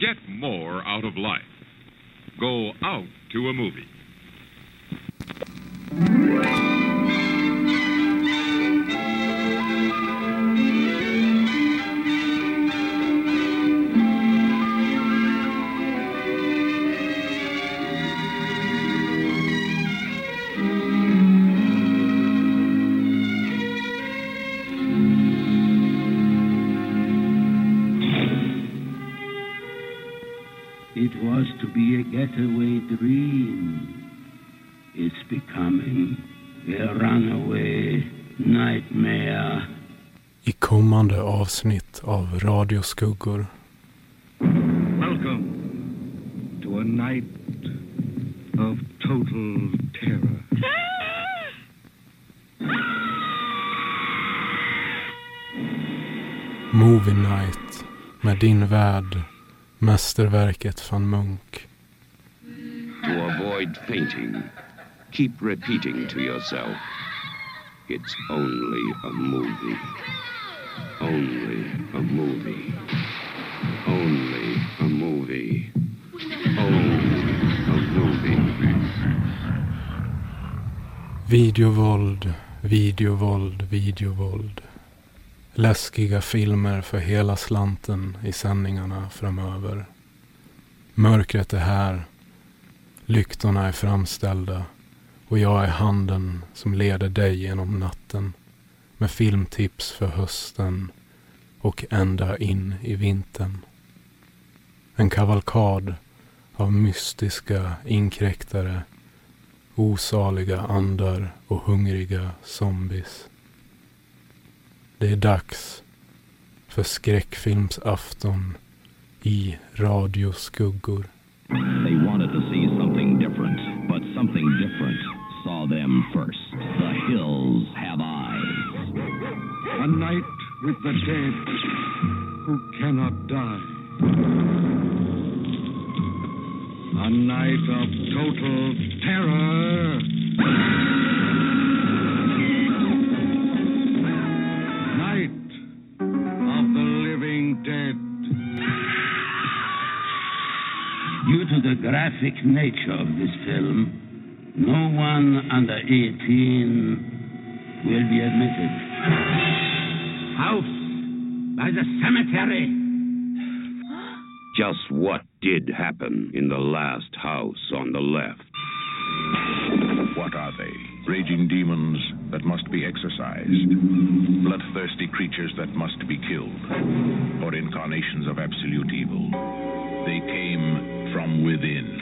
Get more out of life. Go out to a movie. It was to be a getaway dream. It's becoming a runaway nightmare. I kommande avsnitt av Radioskuggor. Welcome to a night of total terror. Movie Night med din värd, mästerverket van Munk. To avoid fainting, keep repeating to yourself, it's only a movie. Only a movie. Only a movie. Only a movie. Videovåld, videovåld, videovåld. Läskiga filmer för hela slanten i sändningarna framöver. Mörkret är här. Lyktorna är framställda. Och jag är handen som leder dig genom natten. Med filmtips för hösten och ända in i vintern. En kavalkad av mystiska inkräktare, osaliga andar och hungriga zombies. Det är dags för skräckfilmsafton i radioskuggor. They wanted to see something different, but something different saw them first. The hills have eyes. A night with the dead who cannot die. A night of total Due to the graphic nature of this film, no one under 18 will be admitted. House by the cemetery. Just what did happen in the last house on the left? What are they? Raging demons that must be exorcised, bloodthirsty creatures that must be killed, or incarnations of absolute evil. They came from within.